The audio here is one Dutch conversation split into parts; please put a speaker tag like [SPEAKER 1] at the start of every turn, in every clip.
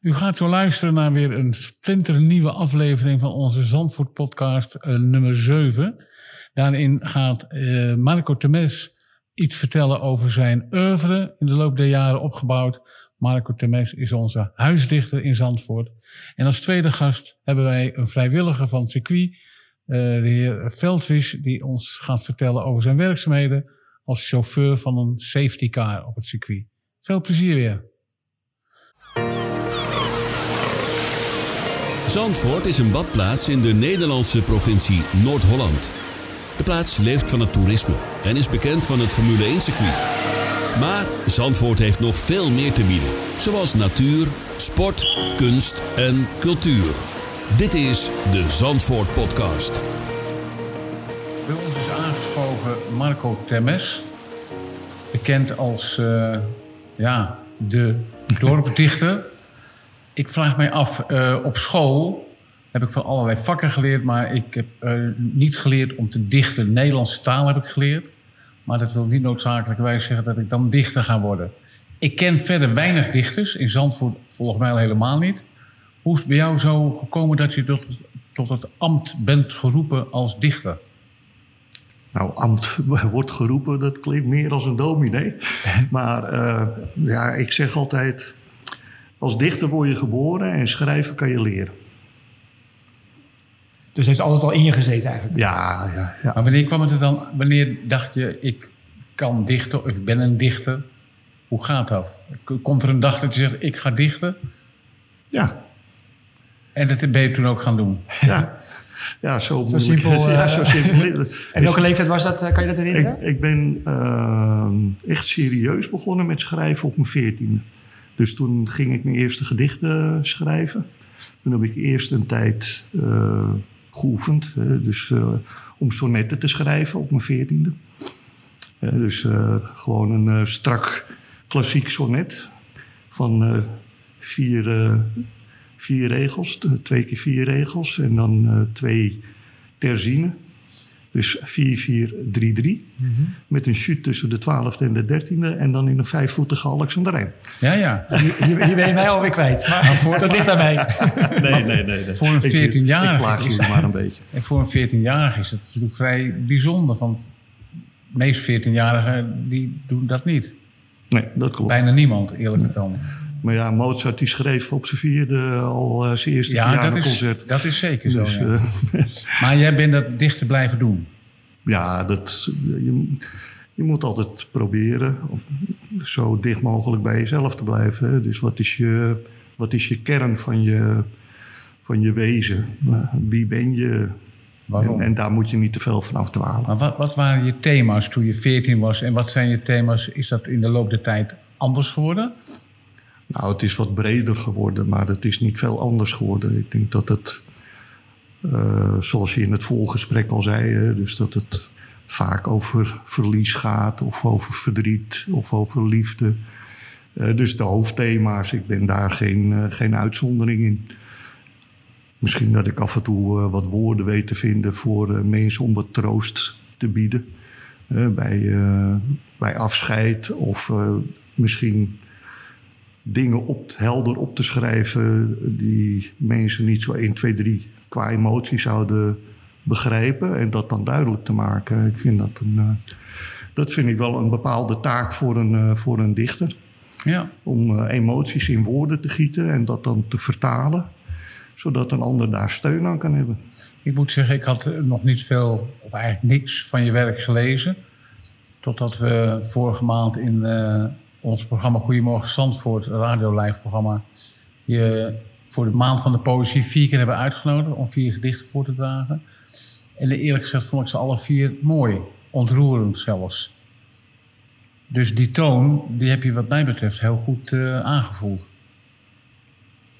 [SPEAKER 1] U gaat zo luisteren naar weer een splinternieuwe aflevering van onze Zandvoort podcast uh, nummer 7. Daarin gaat uh, Marco Temes iets vertellen over zijn oeuvre in de loop der jaren opgebouwd. Marco Temes is onze huisdichter in Zandvoort. En als tweede gast hebben wij een vrijwilliger van het circuit, uh, de heer Veldwisch, die ons gaat vertellen over zijn werkzaamheden als chauffeur van een safety car op het circuit. Veel plezier weer.
[SPEAKER 2] Zandvoort is een badplaats in de Nederlandse provincie Noord-Holland. De plaats leeft van het toerisme en is bekend van het Formule 1-circuit. Maar Zandvoort heeft nog veel meer te bieden, zoals natuur, sport, kunst en cultuur. Dit is de Zandvoort Podcast.
[SPEAKER 1] Bij ons is aangeschoven Marco Temes, bekend als uh, ja, de dorpdichter. Ik vraag mij af, uh, op school heb ik van allerlei vakken geleerd, maar ik heb uh, niet geleerd om te dichten. Nederlandse taal heb ik geleerd, maar dat wil niet noodzakelijkerwijs zeggen dat ik dan dichter ga worden. Ik ken verder weinig dichters, in Zandvoort volgens mij al helemaal niet. Hoe is het bij jou zo gekomen dat je tot, tot het ambt bent geroepen als dichter?
[SPEAKER 3] Nou, ambt wordt geroepen, dat klinkt meer als een dominee. maar uh, ja, ik zeg altijd, als dichter word je geboren en schrijven kan je leren.
[SPEAKER 4] Dus heeft altijd al in je gezeten eigenlijk?
[SPEAKER 3] Ja, ja, ja.
[SPEAKER 1] Maar wanneer kwam het er dan? Wanneer dacht je, ik kan dichten of ik ben een dichter? Hoe gaat dat? Komt er een dag dat je zegt, ik ga dichten?
[SPEAKER 3] Ja.
[SPEAKER 1] En dat ben je toen ook gaan doen?
[SPEAKER 3] Ja. Ja, zo,
[SPEAKER 4] zo simpel.
[SPEAKER 3] Ja, zo simpel.
[SPEAKER 4] en welke leeftijd was dat? Kan je dat herinneren?
[SPEAKER 3] Ik, ik ben uh, echt serieus begonnen met schrijven op mijn veertiende. Dus toen ging ik mijn eerste gedichten schrijven. Toen heb ik eerst een tijd uh, geoefend. Dus uh, om sonnetten te schrijven op mijn veertiende. Uh, dus gewoon een strak klassiek sonnet van vier, vier regels. Twee keer vier regels en dan twee terzinen. Dus 4-4-3-3. Mm -hmm. Met een shoot tussen de 12e en de 13e. En dan in een vijfvoetige Alexanderijn.
[SPEAKER 1] Ja, ja.
[SPEAKER 4] Hier, hier ben je mij alweer kwijt. Maar, maar voor, dat ligt aan mij.
[SPEAKER 3] Nee, nee, nee. nee.
[SPEAKER 1] Voor een 14-jarige.
[SPEAKER 3] Ik plaag jullie maar een beetje.
[SPEAKER 1] En voor een 14-jarige is dat natuurlijk vrij bijzonder. Want de meeste 14-jarigen die doen dat niet.
[SPEAKER 3] Nee, dat klopt.
[SPEAKER 1] Bijna niemand, eerlijk gezegd.
[SPEAKER 3] Maar ja, Mozart die schreef op zijn vierde al uh, zijn eerste
[SPEAKER 1] ja. Dat, dat is zeker dus, zo, ja. uh, maar jij bent dat dichter blijven doen?
[SPEAKER 3] Ja, dat, je, je moet altijd proberen om zo dicht mogelijk bij jezelf te blijven. Hè. Dus wat is je, wat is je kern van je, van je wezen? Wie ben je?
[SPEAKER 1] Waarom?
[SPEAKER 3] En, en, daar moet je niet te veel van afdwalen.
[SPEAKER 1] Maar wat, wat waren je thema's toen je 14 was? En wat zijn je thema's? Is dat in de loop der tijd anders geworden?
[SPEAKER 3] Nou, het is wat breder geworden, maar het is niet veel anders geworden. Ik denk dat het, uh, zoals je in het voorgesprek al zei, dus dat het vaak over verlies gaat, of over verdriet, of over liefde. Uh, dus de hoofdthema's, ik ben daar geen, uh, geen uitzondering in. Misschien dat ik af en toe wat woorden weet te vinden voor mensen om wat troost te bieden. bij, bij afscheid of misschien dingen op, helder op te schrijven die mensen niet zo 1, 2, 3 qua emotie zouden begrijpen en dat dan duidelijk te maken. Ik vind dat, een, uh, dat vind ik wel een bepaalde taak voor een, uh, voor een dichter.
[SPEAKER 1] Ja.
[SPEAKER 3] Om uh, emoties in woorden te gieten en dat dan te vertalen, zodat een ander daar steun aan kan hebben.
[SPEAKER 1] Ik moet zeggen, ik had nog niet veel, of eigenlijk niks van je werk gelezen. Totdat we vorige maand in ons programma Goedemorgen Zandvoort, radio live programma, je voor de maand van de poëzie vier keer hebben uitgenodigd om vier gedichten voor te dragen. En eerlijk gezegd vond ik ze alle vier mooi, ontroerend zelfs. Dus die toon, die heb je wat mij betreft heel goed uh, aangevoeld.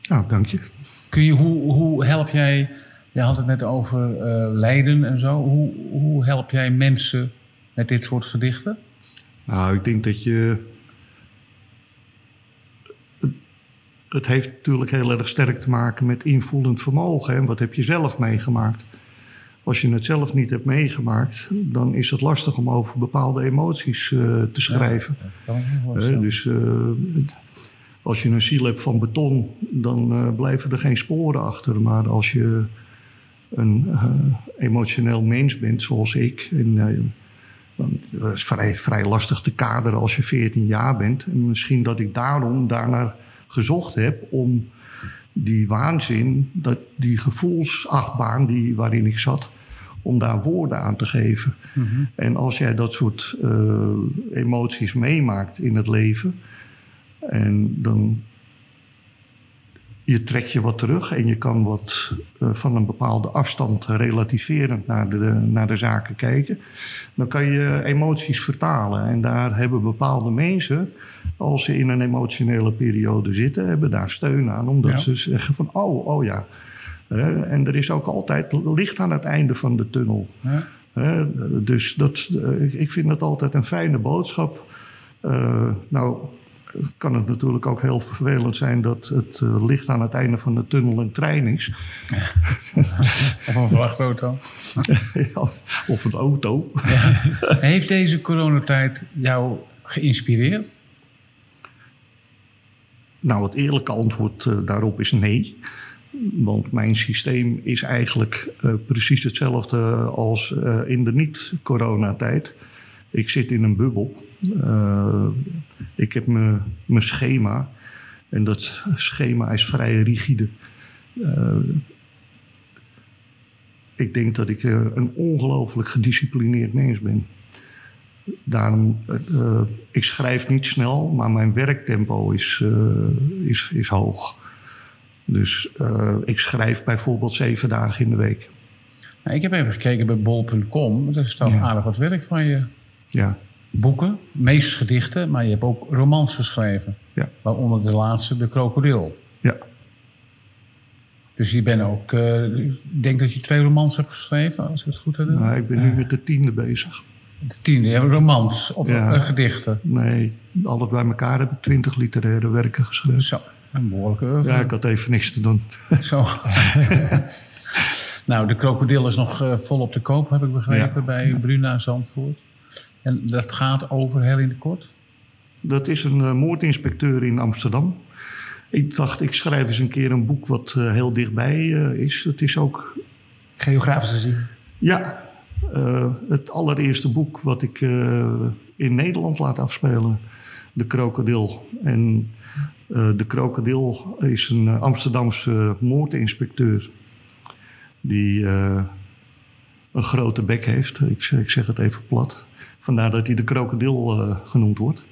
[SPEAKER 3] Nou, dank je.
[SPEAKER 1] Kun je, hoe, hoe help jij, je had het net over uh, lijden en zo, hoe, hoe help jij mensen met dit soort gedichten?
[SPEAKER 3] Nou, ik denk dat je het heeft natuurlijk heel erg sterk te maken met invoelend vermogen. En wat heb je zelf meegemaakt? Als je het zelf niet hebt meegemaakt, dan is het lastig om over bepaalde emoties uh, te schrijven.
[SPEAKER 1] Ja, uh,
[SPEAKER 3] dus uh, als je een ziel hebt van beton, dan eh, blijven er geen sporen achter. Maar als je een eh, emotioneel mens bent, zoals ik, en, eh, dan is vrij, vrij lastig te kaderen als je 14 jaar bent. En misschien dat ik daarom daarnaar gezocht heb om die waanzin, dat, die gevoelsachtbaan die, waarin ik zat, om daar woorden aan te geven. En als jij dat soort eh, emoties meemaakt in het leven, en dan je trekt je wat terug en je kan wat eh, van een bepaalde afstand relativerend naar de, naar de zaken kijken. Dan kan je emoties vertalen. En daar hebben bepaalde mensen, als ze in een emotionele periode zitten, hebben daar steun aan. Omdat
[SPEAKER 1] Ja.
[SPEAKER 3] ze zeggen van, oh, oh ja. En er is ook altijd licht aan het einde van de tunnel.
[SPEAKER 1] Ja.
[SPEAKER 3] Dus dat, eh, ik vind dat altijd een fijne boodschap. Eh, nou, kan het natuurlijk ook heel vervelend zijn dat het eh, licht aan het einde van de tunnel een trein is.
[SPEAKER 1] Of een vrachtauto.
[SPEAKER 3] Of een auto.
[SPEAKER 1] Heeft deze coronatijd jou geïnspireerd?
[SPEAKER 3] Nou, het eerlijke antwoord eh, daarop is nee. Want mijn systeem is eigenlijk eh, precies hetzelfde als eh, in de niet-coronatijd. Ik zit in een bubbel. Ik heb mijn schema. En dat schema is vrij rigide. Ik denk dat ik een ongelooflijk gedisciplineerd mens ben. Daarom, eh, eh, ik schrijf niet snel, maar mijn werktempo is, eh, is, is hoog. Dus ik schrijf bijvoorbeeld zeven dagen in de week.
[SPEAKER 1] Nou, ik heb even gekeken bij bol.com. Er staat
[SPEAKER 3] Ja.
[SPEAKER 1] aardig wat werk van je.
[SPEAKER 3] Ja,
[SPEAKER 1] Boeken, meest gedichten, maar je hebt ook romans geschreven.
[SPEAKER 3] ja,
[SPEAKER 1] Waaronder de laatste, De Krokodil.
[SPEAKER 3] ja.
[SPEAKER 1] Dus je bent ook... ik denk dat je twee romans hebt geschreven, als ik het goed heb.
[SPEAKER 3] Nou, ik ben nu met de tiende bezig.
[SPEAKER 1] De tiende, romans of
[SPEAKER 3] Ja.
[SPEAKER 1] eh, gedichten.
[SPEAKER 3] Nee, alles bij elkaar heb ik twintig literaire werken geschreven.
[SPEAKER 1] Zo, een behoorlijke oeuvre.
[SPEAKER 3] Ja, ik had even niks te doen.
[SPEAKER 1] Zo. nou, de krokodil is nog eh, volop te koop, heb ik begrepen,
[SPEAKER 3] Ja.
[SPEAKER 1] bij Bruna Zandvoort. En dat gaat over heel in de kort.
[SPEAKER 3] Dat is een eh, moordinspecteur in Amsterdam. Ik dacht, ik schrijf eens een keer een boek wat eh, heel dichtbij eh, is. Het is ook
[SPEAKER 4] Geografisch gezien.
[SPEAKER 3] Ja, eh, het allereerste boek wat ik eh, in Nederland laat afspelen. De Krokodil. En eh, de Krokodil is een eh, Amsterdamse moordinspecteur. Die eh, een grote bek heeft. Ik, zeg- ik zeg het even plat. Vandaar dat hij de Krokodil eh, genoemd wordt.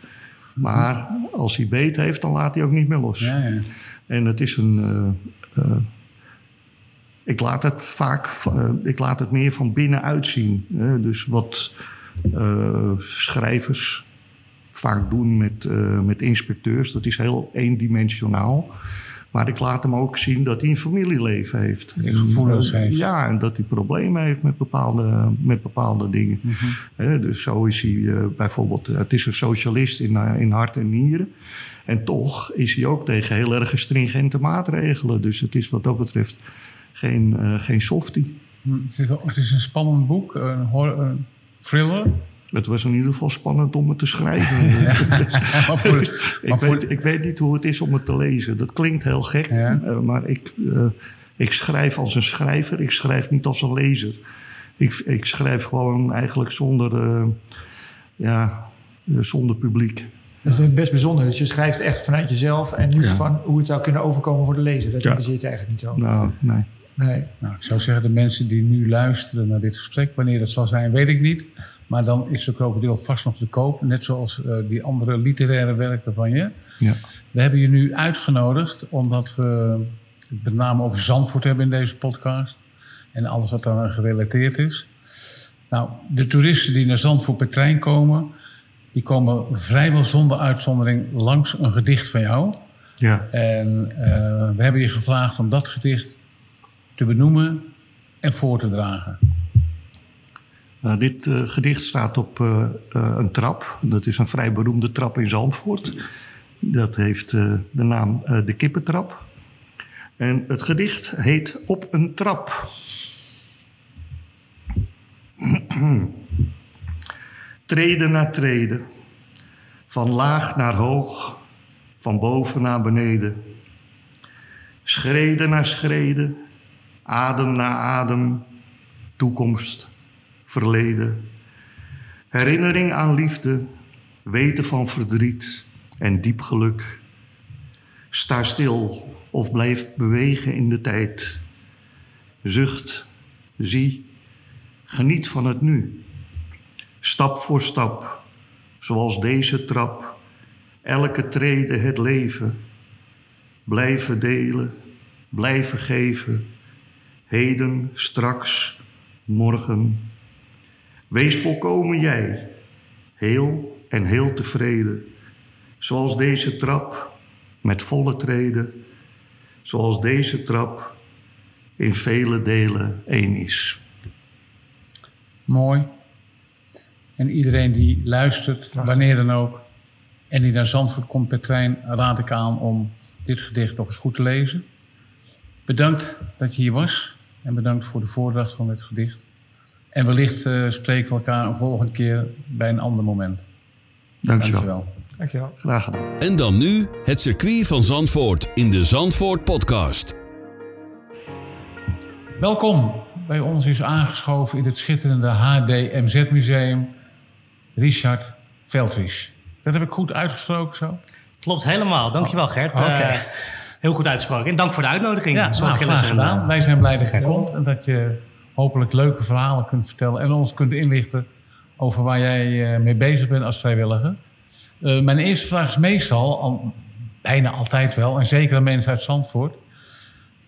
[SPEAKER 3] Maar als hij beet heeft, dan laat hij ook niet meer los.
[SPEAKER 1] Ja, ja.
[SPEAKER 3] En het is een. eh, eh, ik laat het vaak. eh, ik laat het meer van binnenuit zien. Hè? Dus wat eh, schrijvers vaak doen met, eh, met inspecteurs, dat is heel eendimensionaal. Maar ik laat hem ook zien dat hij een familieleven heeft.
[SPEAKER 1] hij gevoelens
[SPEAKER 3] En,
[SPEAKER 1] heeft.
[SPEAKER 3] Ja, en dat hij problemen heeft met bepaalde, met bepaalde dingen. Hè, dus zo is hij bijvoorbeeld... Het is een socialist in, in hart en nieren. En toch is hij ook tegen heel erg stringente maatregelen. Dus het is wat dat betreft geen, eh, geen softie.
[SPEAKER 1] Hm, Het is, wel- het is een spannend boek, een, horror, een thriller.
[SPEAKER 3] Het was in ieder geval spannend om het te schrijven.
[SPEAKER 1] maar voor,
[SPEAKER 3] ik,
[SPEAKER 1] maar voor,
[SPEAKER 3] weet, ik weet niet hoe het is om het te lezen. Dat klinkt heel gek,
[SPEAKER 1] Ja.
[SPEAKER 3] eh, maar ik, eh, ik schrijf als een schrijver. Ik schrijf niet als een lezer. Ik, ik schrijf gewoon eigenlijk zonder, eh, ja, zonder publiek.
[SPEAKER 4] Dat is best bijzonder. Dus je schrijft echt vanuit jezelf en niet
[SPEAKER 3] Ja.
[SPEAKER 4] van hoe het zou kunnen overkomen voor de lezer. Dat
[SPEAKER 3] Ja.
[SPEAKER 4] interesseert je eigenlijk niet zo.
[SPEAKER 3] Nou, nee.
[SPEAKER 4] Nee.
[SPEAKER 1] nou, ik zou zeggen, de mensen die nu luisteren naar dit gesprek, wanneer dat zal zijn, weet ik niet. Maar dan is de krokodil vast nog te koop, net zoals eh, die andere literaire werken van je.
[SPEAKER 3] Ja.
[SPEAKER 1] We hebben je nu uitgenodigd omdat we het met name over Zandvoort hebben in deze podcast. En alles wat daaraan gerelateerd is. Nou, de toeristen die naar Zandvoort per trein komen, die komen vrijwel zonder uitzondering langs een gedicht van jou.
[SPEAKER 3] Ja.
[SPEAKER 1] En eh, we hebben je gevraagd om dat gedicht te benoemen en voor te dragen.
[SPEAKER 3] Nou, dit eh, gedicht staat op eh, eh, een trap. Dat is een vrij beroemde trap in Zandvoort. Dat heeft de naam de Kippentrap. En het gedicht heet Op een trap. treden na treden, van laag naar hoog, van boven naar beneden. Schreden naar schreden, adem na adem, toekomst, verleden. Herinnering aan liefde, weten van verdriet en diep geluk. Sta stil of blijf bewegen in de tijd. Zucht, zie, geniet van het nu. Stap voor stap, zoals deze trap, elke trede het leven. Blijven delen, blijven geven, heden, straks, morgen. Wees volkomen jij, heel en heel tevreden, zoals deze trap met volle treden, zoals deze trap in vele delen één is.
[SPEAKER 1] Mooi. En iedereen die luistert, wanneer dan ook, en die naar Zandvoort komt per trein, raad ik aan om dit gedicht nog eens goed te lezen. Bedankt dat je hier was en bedankt voor de voordracht van dit gedicht. En wellicht uh, spreken we elkaar een volgende keer bij een ander moment.
[SPEAKER 3] Dankjewel.
[SPEAKER 1] Dankjewel.
[SPEAKER 4] Dankjewel.
[SPEAKER 3] Graag gedaan.
[SPEAKER 2] En dan nu het circuit van Zandvoort in de Zandvoort Podcast.
[SPEAKER 1] Welkom. Bij ons is aangeschoven in het schitterende HDMZ Museum Richard Veldwies. Dat heb ik goed uitgesproken zo?
[SPEAKER 5] Klopt helemaal. Dankjewel Gert.
[SPEAKER 1] Oké.
[SPEAKER 5] Eh, heel goed uitgesproken. En dank voor de uitnodiging.
[SPEAKER 1] Ja,
[SPEAKER 5] Zo
[SPEAKER 1] nou, graag gedaan. Wij zijn blij dat je komt en dat je hopelijk leuke verhalen kunt vertellen en ons kunt inlichten over waar jij eh, mee bezig bent als vrijwilliger. Eh, mijn eerste vraag is meestal, al, bijna altijd wel, en zeker aan mensen uit Zandvoort.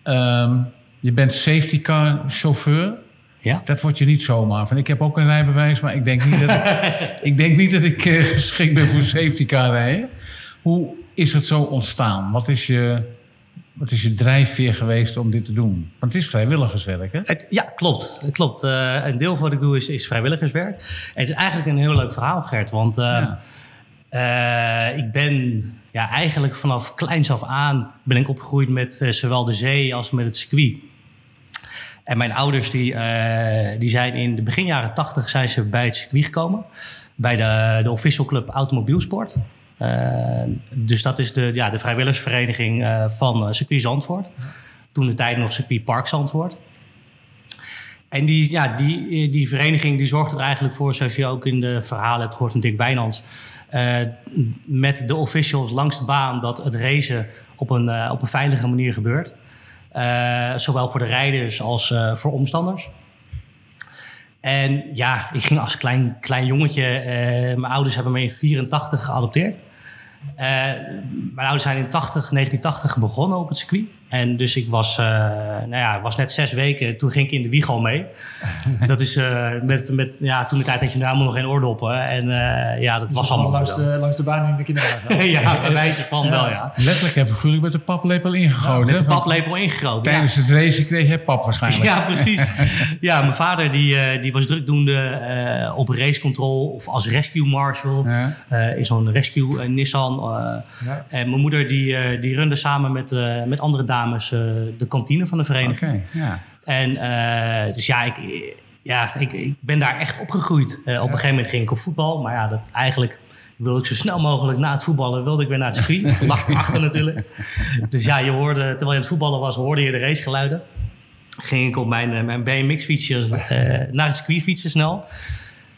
[SPEAKER 1] Ehm, je bent safety car chauffeur.
[SPEAKER 5] Ja?
[SPEAKER 1] Dat wordt je niet zomaar van. Ik heb ook een rijbewijs, maar ik denk niet dat ik, denk niet dat ik eh, geschikt ben voor safety car rijden. Hoe is het zo ontstaan? Wat is je, wat is je drijfveer geweest om dit te doen? Want het is vrijwilligerswerk, hè?
[SPEAKER 5] Het, ja, klopt. Klopt. Eh, een deel van wat ik doe is, is vrijwilligerswerk. En het is eigenlijk een heel leuk verhaal, Gert. Want eh,
[SPEAKER 1] Ja.
[SPEAKER 5] eh, ik ben ja, eigenlijk vanaf kleins af aan ben ik opgegroeid met zowel de zee als met het circuit. En mijn ouders die, die zijn in de begin jaren tachtig zijn ze bij het circuit gekomen. Bij de, de official club Automobielsport. Eh, dus dat is de, ja, de vrijwilligersvereniging eh, van eh, circuit Zandvoort. Toen de tijd nog circuit Park Zandvoort. En die, ja, die, die vereniging die zorgt er eigenlijk voor, zoals je ook in de verhalen hebt gehoord van Dick Wijnands, met de officials langs de baan dat het racen op een, op een veilige manier gebeurt. Zowel voor de rijders als voor omstanders. En ja, ik ging als klein, klein jongetje, mijn ouders hebben me in 84 geadopteerd. Eh, mijn ouders zijn in 80, 1980 begonnen op het circuit. En dus ik was, eh, nou ja, was net zes weken, toen ging ik in de wieg al mee. Dat is eh, met, met, ja, toen de tijd had je nu helemaal nog geen oordoppen. En eh, ja, dat was allemaal
[SPEAKER 4] langs de, langs de baan in de kinderwagen.
[SPEAKER 5] ja, bij wijze van wel, ja.
[SPEAKER 1] Letterlijk en figuurlijk met de paplepel ingegoten.
[SPEAKER 5] Met de paplepel ingegoten. ja.
[SPEAKER 1] Tijdens het racen kreeg jij pap waarschijnlijk.
[SPEAKER 5] Ja, precies. Ja, mijn vader die, eh, die was drukdoende eh op racecontrol of als rescue marshal
[SPEAKER 1] Ja.
[SPEAKER 5] eh, in zo'n rescue Nissan. eh.
[SPEAKER 4] Ja.
[SPEAKER 5] En mijn moeder die, eh, die runde samen met, eh, met andere dames eh, de kantine van de
[SPEAKER 1] Oké,
[SPEAKER 5] vereniging.
[SPEAKER 1] ja.
[SPEAKER 5] En eh, dus ja, ik, ja ik, ik ben daar echt opgegroeid. Eh, op een gegeven moment ging ik op voetbal, maar ja, dat eigenlijk wilde ik zo snel mogelijk na het voetballen wilde ik weer naar het circuit. Lag achter natuurlijk. Dus ja, je hoorde, terwijl je aan het voetballen was, hoorde je de racegeluiden. Ging ik op mijn, mijn BMX-fietsje eh, naar het circuit fietsen snel.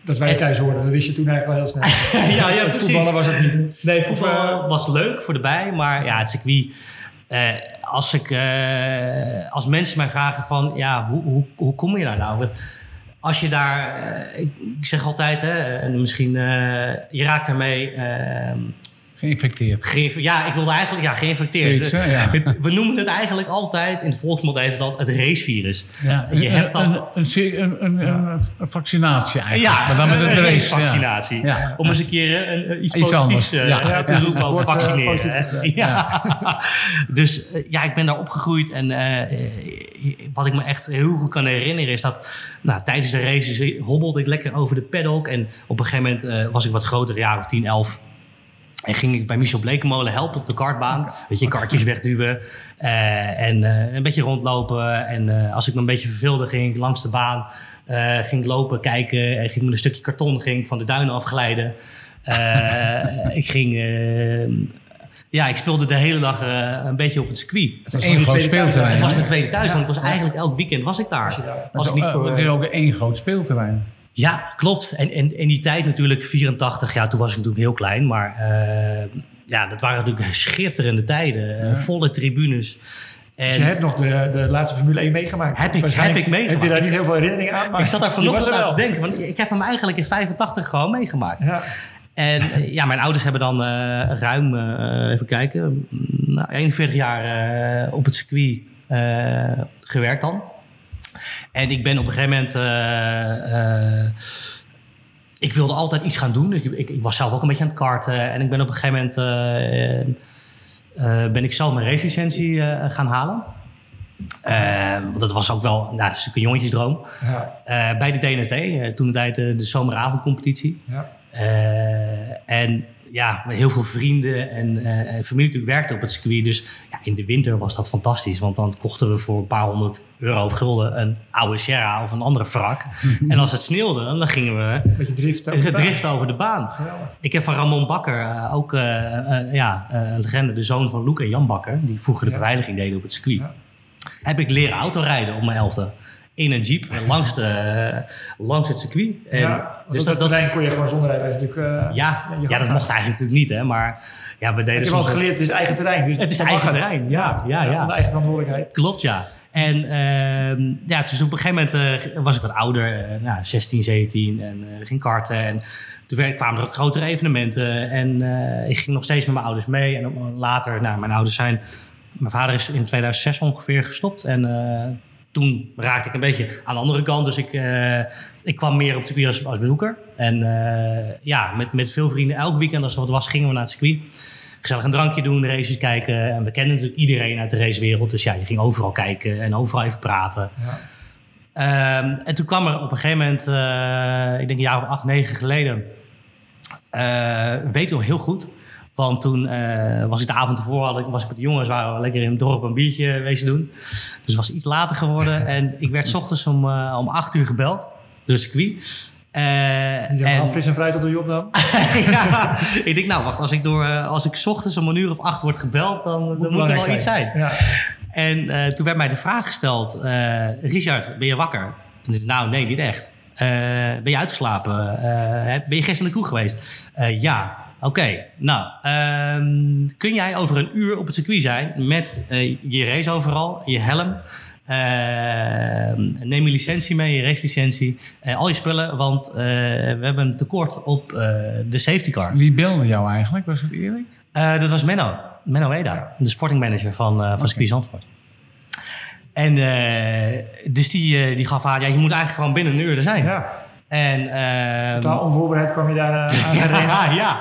[SPEAKER 4] Dat wij thuis hoorden, dat wist je toen eigenlijk al heel snel.
[SPEAKER 5] ja, ja,
[SPEAKER 4] Het
[SPEAKER 5] precies.
[SPEAKER 4] voetballen was het niet.
[SPEAKER 5] Nee, voetbal
[SPEAKER 4] Of, eh,
[SPEAKER 5] was leuk voor de bij, maar ja, het circuit. Eh, als, ik, eh, als mensen mij vragen van, ja, hoe, hoe, hoe kom je daar nou? Als je daar, eh, ik, zeg altijd, hè, en misschien, je raakt daarmee, eh,
[SPEAKER 1] Geïnfecteerd.
[SPEAKER 5] geïnf- ja, ik wilde eigenlijk, ja, geïnfecteerd.
[SPEAKER 1] Zoiets, hè? Ja.
[SPEAKER 5] Het- We noemen het eigenlijk altijd, in de volksmond heeft het al het racevirus.
[SPEAKER 1] Ja,
[SPEAKER 5] Je
[SPEAKER 1] een,
[SPEAKER 5] hebt dat-
[SPEAKER 1] een, een, een, een, een vaccinatie eigenlijk.
[SPEAKER 5] Ja,
[SPEAKER 1] maar dan met het
[SPEAKER 5] een
[SPEAKER 1] race.
[SPEAKER 5] vaccinatie.
[SPEAKER 1] Ja.
[SPEAKER 5] Om eens een keer een, een- iets,
[SPEAKER 1] Iets
[SPEAKER 5] positiefs
[SPEAKER 1] anders.
[SPEAKER 5] eh,
[SPEAKER 1] Ja.
[SPEAKER 5] te
[SPEAKER 1] Ja.
[SPEAKER 5] roepen over
[SPEAKER 4] eh,
[SPEAKER 5] vaccineren.
[SPEAKER 4] positief.
[SPEAKER 5] Ja. dus eh, ja, ik ben daar opgegroeid. En eh, eh, wat ik me echt heel goed kan herinneren is dat nou, tijdens de races hobbelde ik lekker over de paddock. En op een gegeven moment eh, was ik wat groter, jaar of 10, 11. En ging ik bij Michel Blekemolen helpen op de kartbaan. Weet je, kartjes wegduwen. eh, en eh, een beetje rondlopen. En eh, als ik me een beetje verveelde, ging ik langs de baan. ging lopen, kijken. En ging met een stukje karton ging van de duinen afglijden. Ik ging... Ja, ik speelde de hele dag een beetje op het circuit.
[SPEAKER 4] Het was je
[SPEAKER 1] groot speelterrein,
[SPEAKER 5] Het was mijn tweede thuis,
[SPEAKER 4] Ja.
[SPEAKER 5] want ik was eigenlijk elk weekend was ik daar. Als ik niet voor,
[SPEAKER 1] het is ook één groot speelterrein.
[SPEAKER 5] Ja, klopt. En in en die tijd natuurlijk, 84, ja, toen was ik natuurlijk heel klein. Maar eh, ja, dat waren natuurlijk schitterende tijden. eh,
[SPEAKER 1] Ja.
[SPEAKER 5] volle tribunes. En
[SPEAKER 4] Dus je hebt nog de, de laatste Formule 1 meegemaakt.
[SPEAKER 5] Heb ik- heb ik meegemaakt.
[SPEAKER 4] Heb je daar niet heel veel herinneringen aan? Maar
[SPEAKER 5] ik zat daar vanochtend aan te denken. Want ik heb hem eigenlijk in 85 gewoon meegemaakt.
[SPEAKER 4] Ja.
[SPEAKER 5] En eh, ja, mijn ouders hebben dan ruim, even kijken, mm, nou, 41 jaar op het circuit gewerkt dan. En ik ben op een gegeven moment... eh, eh, ik wilde altijd iets gaan doen. Dus ik, ik, ik was zelf ook een beetje aan het karten. En ik ben op een gegeven moment... eh, ben ik zelf mijn racelicentie gaan halen. Want dat was ook wel... Nou, het is natuurlijk een jongensdroom.
[SPEAKER 4] Ja.
[SPEAKER 5] Bij de DNT, toen de tijd de zomeravondcompetitie.
[SPEAKER 4] Ja.
[SPEAKER 5] En ja, met heel veel vrienden en, eh, en familie natuurlijk werkte op het circuit. Dus ja, in de winter was dat fantastisch. Want dan kochten we voor een paar honderd euro of gulden een oude Sierra of een andere wrak. en als het sneeuwde, dan gingen we
[SPEAKER 4] Beetje drift. over de baan.
[SPEAKER 5] gedrift over de baan.
[SPEAKER 4] Geweldig.
[SPEAKER 5] Ik heb van Ramon Bakker, eh, ook eh, eh, ja, eh, een legende, de zoon van Loek en Jan Bakker, die vroeger de beveiliging deden op het circuit.
[SPEAKER 4] Ja.
[SPEAKER 5] Heb ik leren autorijden op mijn elfde. In een jeep langs, de, langs het circuit. En
[SPEAKER 4] ja,
[SPEAKER 5] dus dat,
[SPEAKER 4] terrein kon je gewoon zonder rijbewijs natuurlijk... eh,
[SPEAKER 5] ja, ja, dat mocht eigenlijk natuurlijk niet, hè? Maar ja, we deden
[SPEAKER 4] heb al
[SPEAKER 5] soms.
[SPEAKER 4] geleerd, het is eigen terrein. Dus
[SPEAKER 5] Het is eigen terrein, ja, ja, ja.
[SPEAKER 4] Eigen verantwoordelijkheid.
[SPEAKER 5] Klopt, ja. En ehm, ja, dus op een gegeven moment eh, was ik wat ouder, eh, nou, 16, 17 en ging karten. En toen werd- kwamen er ook grotere evenementen. En ik ging nog steeds met mijn ouders mee. En later, nou, mijn ouders zijn... Mijn vader is in 2006 ongeveer gestopt. En toen raakte ik een beetje aan de andere kant. Dus ik, eh, ik kwam meer op het circuit als, als bezoeker. En eh, ja, met, met veel vrienden elk weekend als er wat was, gingen we naar het circuit. Gezellig een drankje doen, races kijken. En we kenden natuurlijk iedereen uit de racewereld. Dus ja, je ging overal kijken en overal even praten.
[SPEAKER 4] Ja.
[SPEAKER 5] Ehm, en toen kwam er op een gegeven moment, eh, ik denk een jaar of acht, negen geleden, weet ik nog heel goed. Want toen eh, was ik de avond ervoor, had ik, was ik met de jongens, waren we lekker in het dorp een biertje wezen doen. Dus het was iets later geworden. en ik werd 's ochtends om, eh, om acht uur gebeld door het circuit.
[SPEAKER 4] Die zijn
[SPEAKER 5] en-
[SPEAKER 4] al fris en fruit op de job dan.
[SPEAKER 5] ja, ik denk, nou wacht, als ik, door, als ik 's ochtends om een uur of acht word gebeld, dan, dan moet er wel iets zijn.
[SPEAKER 4] Ja.
[SPEAKER 5] En toen werd mij de vraag gesteld: Richard, ben je wakker? En ik nou, nee, niet echt. Ben je uitgeslapen? Ben je gisteren in de kroeg geweest? Ja. Oké, nou, ehm, kun jij over een uur op het circuit zijn met eh, je race overal, je helm, eh, neem je licentie mee, je racelicentie, eh, al je spullen, want eh, we hebben een tekort op de safety car.
[SPEAKER 1] Wie belde jou eigenlijk? Was het Erik?
[SPEAKER 5] Dat was Menno. Menno Eda, de sportingmanager van, uh, van Circuit Zandvoort. En uh, dus die, uh, die gaf aan, ja, je moet eigenlijk gewoon binnen een uur er zijn.
[SPEAKER 4] Ja.
[SPEAKER 5] En, uh,
[SPEAKER 4] Totaal onvoorbereid kwam je daar uh, aan gereden.
[SPEAKER 5] ja, ja.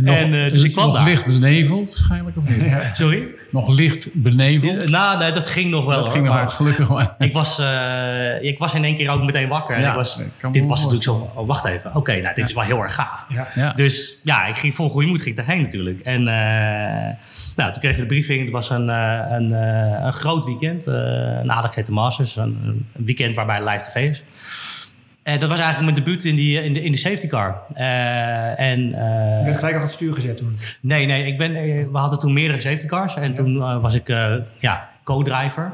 [SPEAKER 1] Nog,
[SPEAKER 5] en, uh, dus ik kwam
[SPEAKER 1] nog
[SPEAKER 5] daar.
[SPEAKER 1] licht beneveld waarschijnlijk, of niet?
[SPEAKER 5] Ja. Sorry?
[SPEAKER 1] Nog licht beneveld?
[SPEAKER 5] Nou, nee, dat ging nog wel.
[SPEAKER 1] Dat
[SPEAKER 5] hoor,
[SPEAKER 1] ging nog
[SPEAKER 5] maar
[SPEAKER 1] wel, gelukkig maar.
[SPEAKER 5] Ik was, uh, ik was in één keer ook meteen wakker. En
[SPEAKER 1] Ja,
[SPEAKER 5] ik was, dit was natuurlijk zo, oh, wacht even. Oké, okay, nou, dit is wel heel erg gaaf.
[SPEAKER 4] Ja.
[SPEAKER 1] Ja.
[SPEAKER 5] Dus ja, ik ging vol goede moed ging ik daarheen natuurlijk. En uh, nou, toen kreeg je de briefing. Het was een, uh, een, uh, een groot weekend. een aardig Masters. Een, een, weekend waarbij live tv is. En dat was eigenlijk mijn debuut in, die, in, de, in de safety car. Uh, en,
[SPEAKER 4] je werd gelijk al het stuur gezet toen?
[SPEAKER 5] Nee, nee. Ik ben, we hadden toen meerdere safety cars. En ja. toen was ik ja, co-driver.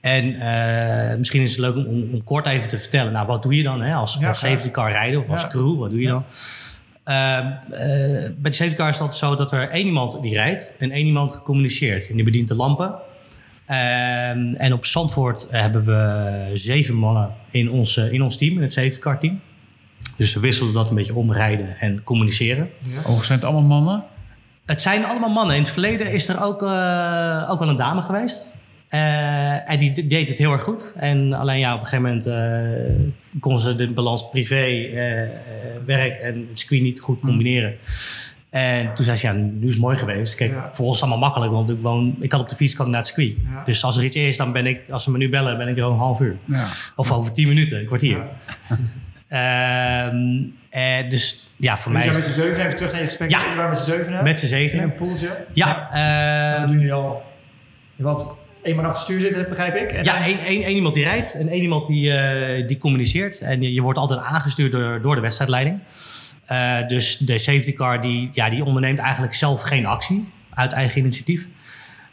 [SPEAKER 5] En uh, misschien is het leuk om, om, kort even te vertellen. Nou, wat doe je dan hè? Als, ja, als safety car rijden of als crew? Wat doe je dan? Uh, uh, bij de safety car is dat zo dat er één iemand die rijdt en één iemand communiceert. En die bedient de lampen. En op Zandvoort hebben we zeven mannen in ons, in ons team, in het safety car team. Dus we wisselen dat een beetje omrijden en communiceren.
[SPEAKER 1] Ja. Oh, zijn het allemaal mannen?
[SPEAKER 5] Het zijn allemaal mannen. In het verleden is er ook, uh, ook wel een dame geweest. Uh, en die deed het heel erg goed. En alleen ja, op een gegeven moment uh, kon ze de balans privé, werk en het circuit niet goed combineren. Mm. En toen zei ze, ja, nu is het mooi geweest. Kijk, ja. voor ons is het allemaal makkelijk, want ik, woon, ik had op de fiets kan naar het circuit. Ja. Dus als er iets is, dan ben ik, als ze me nu bellen, ben ik er een half uur.
[SPEAKER 1] Ja.
[SPEAKER 5] Of over tien minuten, een kwartier. Um, eh, dus ja, voor
[SPEAKER 4] we
[SPEAKER 5] mij.
[SPEAKER 4] zijn met z'n zeven even terug naar je gesprek.
[SPEAKER 5] Ja,
[SPEAKER 4] we waren met z'n zeven.
[SPEAKER 5] Met z'n zeven.
[SPEAKER 4] In een poeltje.
[SPEAKER 5] Ja.
[SPEAKER 4] ja.
[SPEAKER 5] Uh,
[SPEAKER 4] dan doen jullie al. Wat één man achter het stuur zitten, begrijp ik.
[SPEAKER 5] En ja, één, één, één iemand die rijdt en één iemand die, uh, die communiceert. En je, je wordt altijd aangestuurd door, door de wedstrijdleiding. Eh, dus de safety car die, ja, die onderneemt eigenlijk zelf geen actie uit eigen initiatief.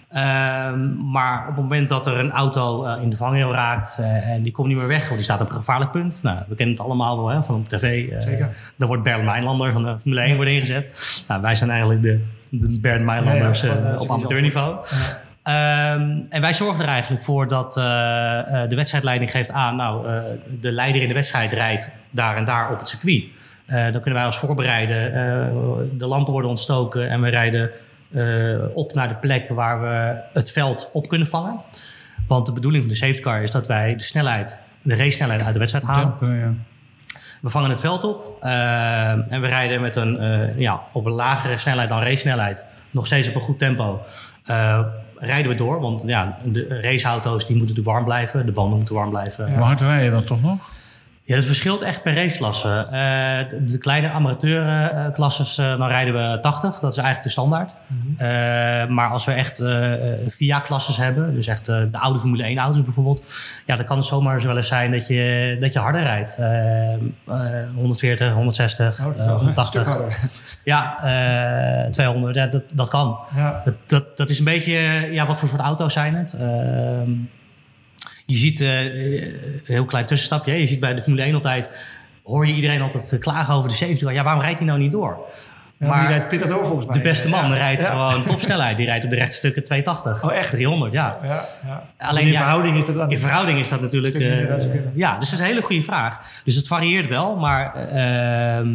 [SPEAKER 5] Ehm, maar op het moment dat er een auto eh, in de vangrail raakt eh, en die komt niet meer weg, of die staat op een gevaarlijk punt. Nou, we kennen het allemaal wel hè, van op tv.
[SPEAKER 4] Zeker.
[SPEAKER 5] Dan wordt Bernd Mijnlander van de Formule 1 wordt ingezet. Nou, wij zijn eigenlijk de, de Bernd Mijnlanders
[SPEAKER 4] Ja, ja, van,
[SPEAKER 5] op amateurniveau.
[SPEAKER 4] Ja.
[SPEAKER 5] Ehm, en wij zorgen er eigenlijk voor dat de wedstrijdleiding geeft aan, nou, de leider in de wedstrijd rijdt daar en daar op het circuit. Eh, dan kunnen wij ons voorbereiden. Eh, de lampen worden ontstoken en we rijden eh, op naar de plek waar we het veld op kunnen vangen. Want de bedoeling van de safety car is dat wij de snelheid, de race snelheid uit de wedstrijd halen.
[SPEAKER 1] Tempo, ja.
[SPEAKER 5] We vangen het veld op en we rijden met een, ja, op een lagere snelheid dan race snelheid. Nog steeds op een goed tempo. Rijden we door, want ja, de raceauto's die moeten natuurlijk warm blijven. De banden moeten warm blijven.
[SPEAKER 1] Hoe hard rij je dan toch nog?
[SPEAKER 5] Ja, dat verschilt echt per raceklasse. Eh, de, kleine amateurklasses, eh dan rijden we 80. Dat is eigenlijk de standaard. Eh, maar als we echt eh VIA-klasses hebben, dus echt eh, de oude Formule 1-auto's bijvoorbeeld, ja, dan kan het zomaar zo wel eens zijn dat je, dat je harder rijdt. Eh, eh, 140, 160,
[SPEAKER 4] Oh, dat is
[SPEAKER 5] eh,
[SPEAKER 4] wel een
[SPEAKER 5] 180.
[SPEAKER 4] stuk harder.
[SPEAKER 5] Ja, eh 200, ja, dat, dat kan.
[SPEAKER 4] Ja.
[SPEAKER 5] Dat, dat, dat is een beetje, eh, ja, wat voor soort auto's zijn het? Je ziet, eh, een heel klein tussenstapje, hè. je ziet bij de Formule 1 altijd, hoor je iedereen altijd eh, klagen over de safety car. Ja, waarom rijdt hij nou niet door?
[SPEAKER 4] Ja,
[SPEAKER 5] Maar
[SPEAKER 4] die rijdt pittig door volgens mij.
[SPEAKER 5] De beste man
[SPEAKER 4] Ja.
[SPEAKER 5] rijdt
[SPEAKER 4] Ja.
[SPEAKER 5] gewoon topsnelheid. Die rijdt op de rechte stukken 280.
[SPEAKER 4] Oh, echt?
[SPEAKER 5] 300, ja. Alleen,
[SPEAKER 4] in verhouding is dat dan...
[SPEAKER 5] In verhouding is dat natuurlijk... Eh, ja, dus dat is een hele goede vraag. Dus het varieert wel, maar ehm,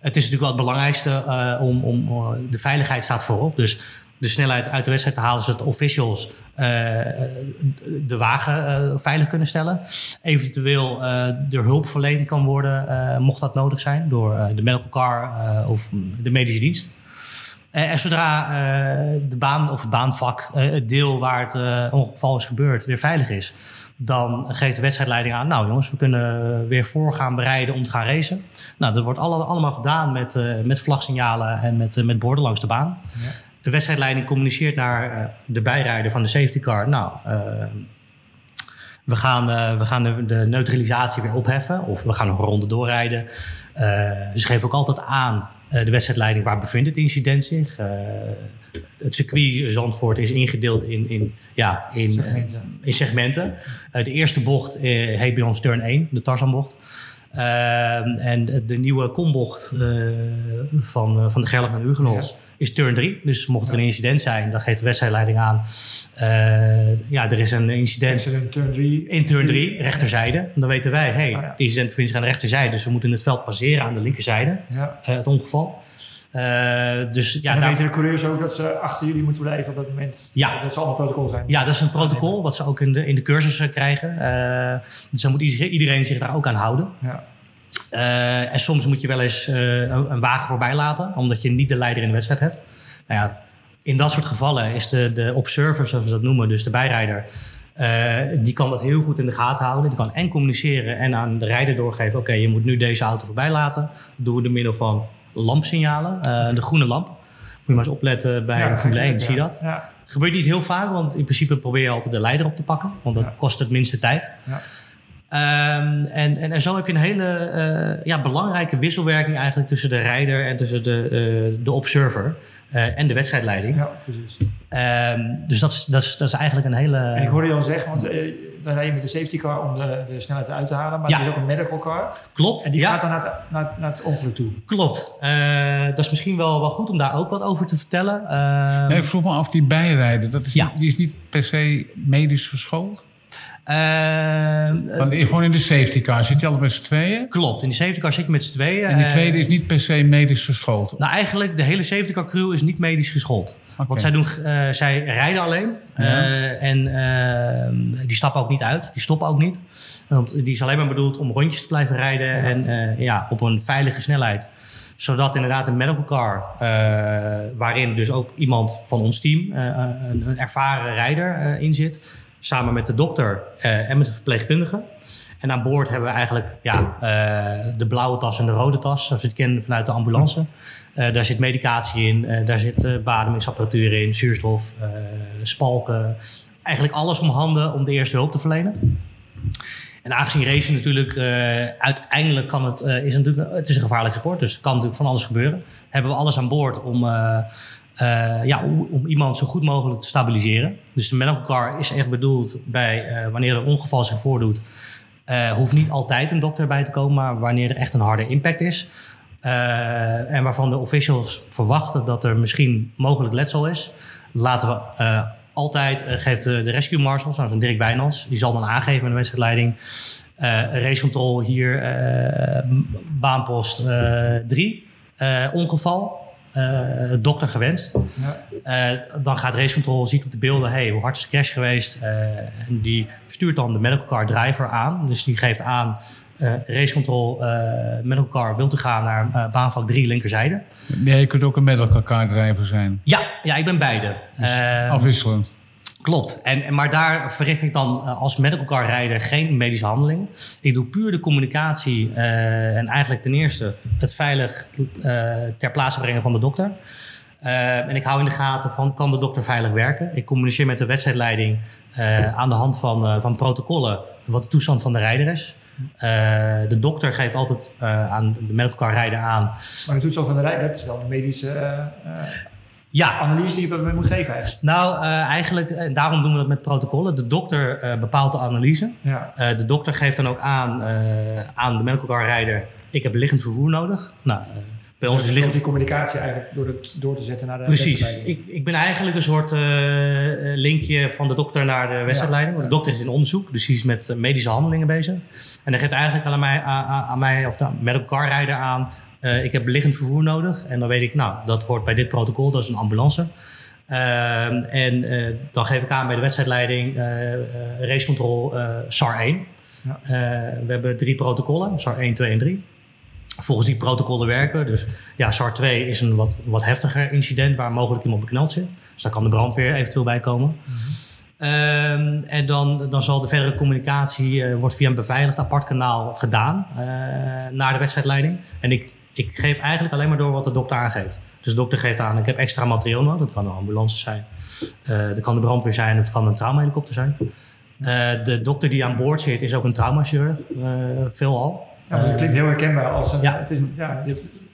[SPEAKER 5] het is natuurlijk wel het belangrijkste eh, om, om eh, de veiligheid staat voorop. Dus de snelheid uit de wedstrijd te halen, zodat officials eh, de wagen eh, veilig kunnen stellen. Eventueel eh er hulp verleend kan worden, eh, mocht dat nodig zijn, door eh, de medical car eh, of de medische dienst. Eh, en zodra eh, de baan of het baanvak, eh, het deel waar het eh, ongeval is gebeurd, weer veilig is, dan geeft de wedstrijdleiding aan: Nou, jongens, we kunnen weer voor gaan bereiden om te gaan racen. Nou, dat wordt alle- allemaal gedaan met, eh, met vlagsignalen en met, eh, met borden langs de baan. De wedstrijdleiding communiceert naar eh, de bijrijder van de safety car. Nou, eh, we gaan, eh, we gaan de, de neutralisatie weer opheffen of we gaan nog een ronde doorrijden. Ze geven ook altijd aan, de wedstrijdleiding, waar bevindt het incident zich. Het circuit Zandvoort is ingedeeld in, in, ja, in
[SPEAKER 4] Segmenten.
[SPEAKER 5] in segmenten. De eerste bocht heet bij ons turn 1, de Tarzanbocht. En de, nieuwe kombocht van, van de Gerlof en Hugenholz is turn 3. Dus mocht er een incident zijn, dan geeft de wedstrijdleiding aan. eh, ja, er is een incident
[SPEAKER 4] Incident turn 3.
[SPEAKER 5] in turn 3, rechterzijde. Dan weten wij, hey,
[SPEAKER 4] Ah, ja.
[SPEAKER 5] het incident bevindt zich aan de rechterzijde. Dus we moeten het veld passeren aan de linkerzijde,
[SPEAKER 4] Ja.
[SPEAKER 5] eh, het ongeval. Eh, dus ja,
[SPEAKER 4] en dan
[SPEAKER 5] daar-
[SPEAKER 4] weten de coureurs ook dat ze achter jullie moeten blijven op dat moment.
[SPEAKER 5] Ja.
[SPEAKER 4] Dat zal allemaal protocol zijn.
[SPEAKER 5] Ja, dat is een protocol wat ze ook in de, in de cursus eh, krijgen. Dus dan moet iedereen, iedereen zich daar ook aan houden.
[SPEAKER 4] Ja.
[SPEAKER 5] Eh, en soms moet je wel eens eh, een, een wagen voorbij laten, omdat je niet de leider in de wedstrijd hebt. Nou ja, in dat soort gevallen is de, de observer, zoals we dat noemen, dus de bijrijder, eh, die kan dat heel goed in de gaten houden. Die kan en communiceren en aan de rijder doorgeven: oké, je moet nu deze auto voorbij laten. Dat doen we door middel van lampsignalen, eh, de groene lamp. Moet je maar eens opletten bij
[SPEAKER 4] Ja,
[SPEAKER 5] Formule 1,
[SPEAKER 4] ja.
[SPEAKER 5] zie je dat?
[SPEAKER 4] Ja.
[SPEAKER 5] Gebeurt niet heel vaak, want in principe probeer je altijd de leider op te pakken. Want dat
[SPEAKER 4] Ja.
[SPEAKER 5] kost het minste tijd.
[SPEAKER 4] Ja.
[SPEAKER 5] Ehm, en, en, en zo heb je een hele eh, ja, belangrijke wisselwerking eigenlijk tussen de rijder en tussen de, eh, de observer eh, en de wedstrijdleiding.
[SPEAKER 4] ja, precies.
[SPEAKER 5] Ehm, dus dat is, dat, is, dat is eigenlijk een hele...
[SPEAKER 4] En ik hoorde je al zeggen, want eh, dan rij je met de safety car om de, de snelheid uit te halen. Maar
[SPEAKER 5] Ja.
[SPEAKER 4] er is ook een medical car.
[SPEAKER 5] Klopt,
[SPEAKER 4] En die
[SPEAKER 5] ja,
[SPEAKER 4] gaat dan naar het, naar, naar het ongeluk toe.
[SPEAKER 5] klopt. Eh, dat is misschien wel, wel goed om daar ook wat over te vertellen. Ehm,
[SPEAKER 1] ik vroeg me af, die bijrijden, dat is
[SPEAKER 5] Ja.
[SPEAKER 1] niet, die is niet per se medisch geschoold?
[SPEAKER 5] Ehm,
[SPEAKER 1] Want in- gewoon in de safety car zit je altijd met z'n tweeën.
[SPEAKER 5] klopt, in die safety car zit je met z'n tweeën.
[SPEAKER 1] En die
[SPEAKER 5] Eh,
[SPEAKER 1] tweede is niet per se medisch geschoold.
[SPEAKER 5] Nou, eigenlijk, de hele safety car crew is niet medisch geschoold. Want zij, doen, eh, zij rijden alleen.
[SPEAKER 1] Ja.
[SPEAKER 5] Eh, en eh, die stappen ook niet uit. Die stoppen ook niet. Want die is alleen maar bedoeld om rondjes te blijven rijden. En ja, op een veilige snelheid. Zodat inderdaad een medical car, waarin dus ook iemand van ons team, een, een ervaren rijder in zit. Samen met de dokter eh, en met de verpleegkundige. En aan boord hebben we eigenlijk ja, eh, de blauwe tas en de rode tas, zoals we het kennen vanuit de ambulance. Eh, daar zit medicatie in, daar zit beademingsapparatuur in, zuurstof, spalken. Eigenlijk alles om handen om de eerste hulp te verlenen. En En aangezien racing natuurlijk uiteindelijk kan het, is het, natuurlijk, het is een gevaarlijke sport, dus er kan natuurlijk van alles gebeuren. Hebben we alles aan boord om, eh, ja, om, iemand zo goed mogelijk te stabiliseren. Dus de medical car is echt bedoeld bij eh, wanneer er een ongeval zich voordoet. eh, hoeft niet altijd een dokter bij te komen, maar wanneer er echt een harde impact is. en waarvan de officials verwachten dat er misschien mogelijk letsel is, laten we altijd, geeft de, rescue marshals, nou zo'n Dirk Wijnands, die zal dan aangeven in de wedstrijdleiding, eh racecontrol hier, baanpost 3, ongeval, eh, dokter gewenst.
[SPEAKER 4] Ja.
[SPEAKER 5] Eh, dan gaat racecontrol, ziet op de beelden, hey, hoe hard is de crash geweest? Eh, en die stuurt dan de medical car driver aan. Dus die geeft aan, eh racecontrol, eh medical car, wilt u gaan naar eh, baanvak 3 linkerzijde?
[SPEAKER 1] Ja, je kunt ook een medical car driver zijn.
[SPEAKER 5] Ja, ja, ik ben beide. Eh,
[SPEAKER 1] Afwisselend.
[SPEAKER 5] Klopt. En, maar daar verricht ik dan eh, als medical car rijder geen medische handelingen. Ik doe puur de communicatie eh, en eigenlijk ten eerste het veilig eh, ter plaatse brengen van de dokter. En ik hou in de gaten van, kan de dokter veilig werken? Ik communiceer met de wedstrijdleiding aan de hand van, van protocollen wat de toestand van de rijder is. De dokter geeft altijd aan de medical car rijder aan.
[SPEAKER 4] Maar de toestand van de rij, dat is wel een medische
[SPEAKER 5] Ja,
[SPEAKER 4] analyse die je moet geven eigenlijk.
[SPEAKER 5] nou eh, eigenlijk, en daarom doen we dat met protocollen. De dokter eh, bepaalt de analyse.
[SPEAKER 4] Ja.
[SPEAKER 5] Eh, de dokter geeft dan ook aan, eh, aan de medical car rijder... ik heb liggend vervoer nodig. Nou, eh, bij ons
[SPEAKER 4] Dus
[SPEAKER 5] is
[SPEAKER 4] je
[SPEAKER 5] liggend...
[SPEAKER 4] die communicatie eigenlijk door, het, door te zetten naar de
[SPEAKER 5] Precies. Ik, ik ben eigenlijk een soort eh, eh, linkje van de dokter naar de wedstrijdleiding. De dokter is in onderzoek, dus die is met eh, medische handelingen bezig. En hij geeft eigenlijk aan mij, aan, aan- aan mij of de medical car rijder aan... eh, ik heb liggend vervoer nodig. En dan weet ik, nou, dat hoort bij dit protocol, dat is een ambulance. Ehm, en eh, dan geef ik aan bij de wedstrijdleiding eh eh, racecontrol eh, SAR 1.
[SPEAKER 4] Ja.
[SPEAKER 5] Eh, we hebben drie protocollen, SAR 1, 2 en 3. Volgens die protocollen werken. Dus ja, SAR 2 is een wat, wat heftiger incident waar mogelijk iemand bekneld zit. Dus daar kan de brandweer eventueel bij komen. Ehm, en dan, dan zal de verdere communicatie eh, wordt via een beveiligd apart kanaal gedaan eh, naar de wedstrijdleiding. En ik, ik geef eigenlijk alleen maar door wat de dokter aangeeft. Dus de dokter geeft aan, ik heb extra materiaal nodig. Dat kan een ambulance zijn, eh, dat kan de brandweer zijn, het kan een traumahelikopter zijn. Eh, de dokter die aan boord zit is ook een traumachirurg, eh veelal.
[SPEAKER 4] Ja, dat klinkt heel herkenbaar als een...
[SPEAKER 5] Ja.
[SPEAKER 4] Het is, ja,